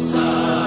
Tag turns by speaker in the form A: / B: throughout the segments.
A: Say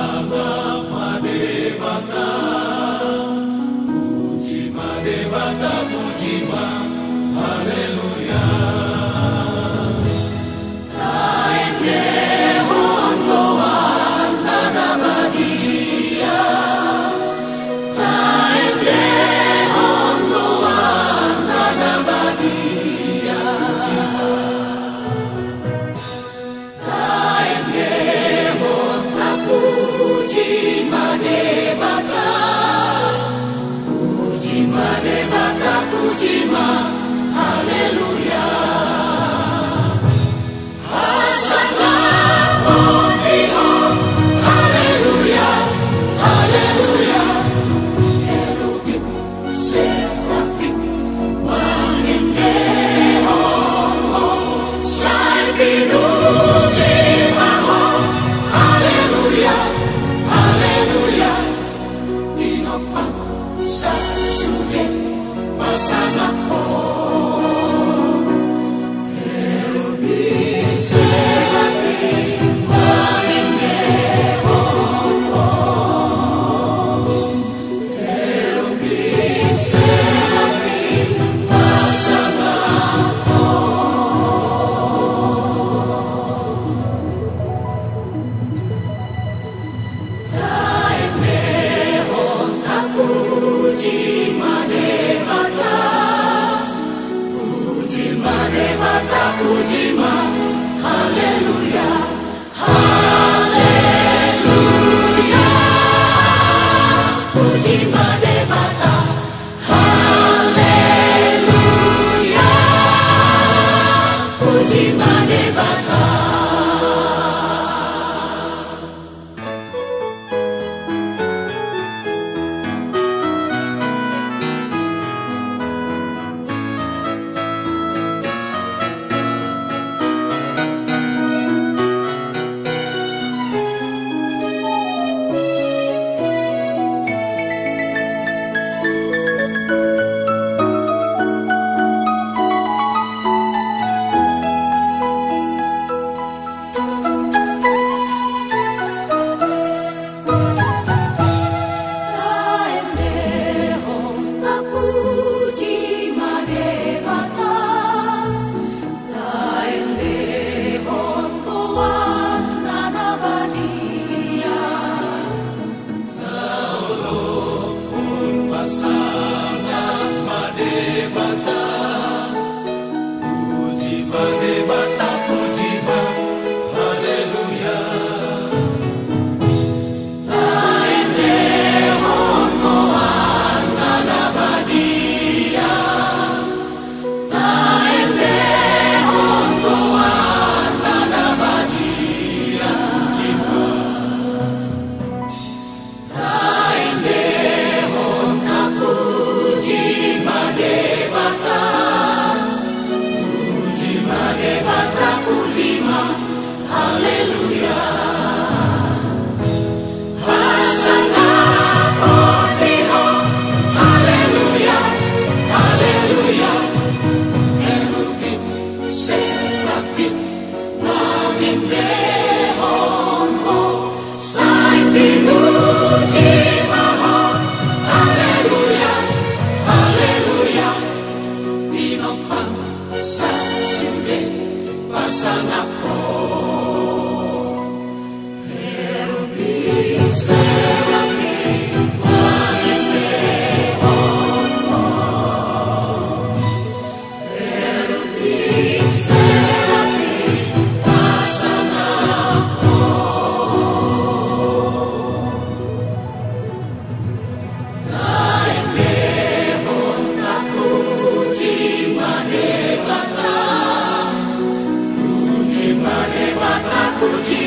A: 보여지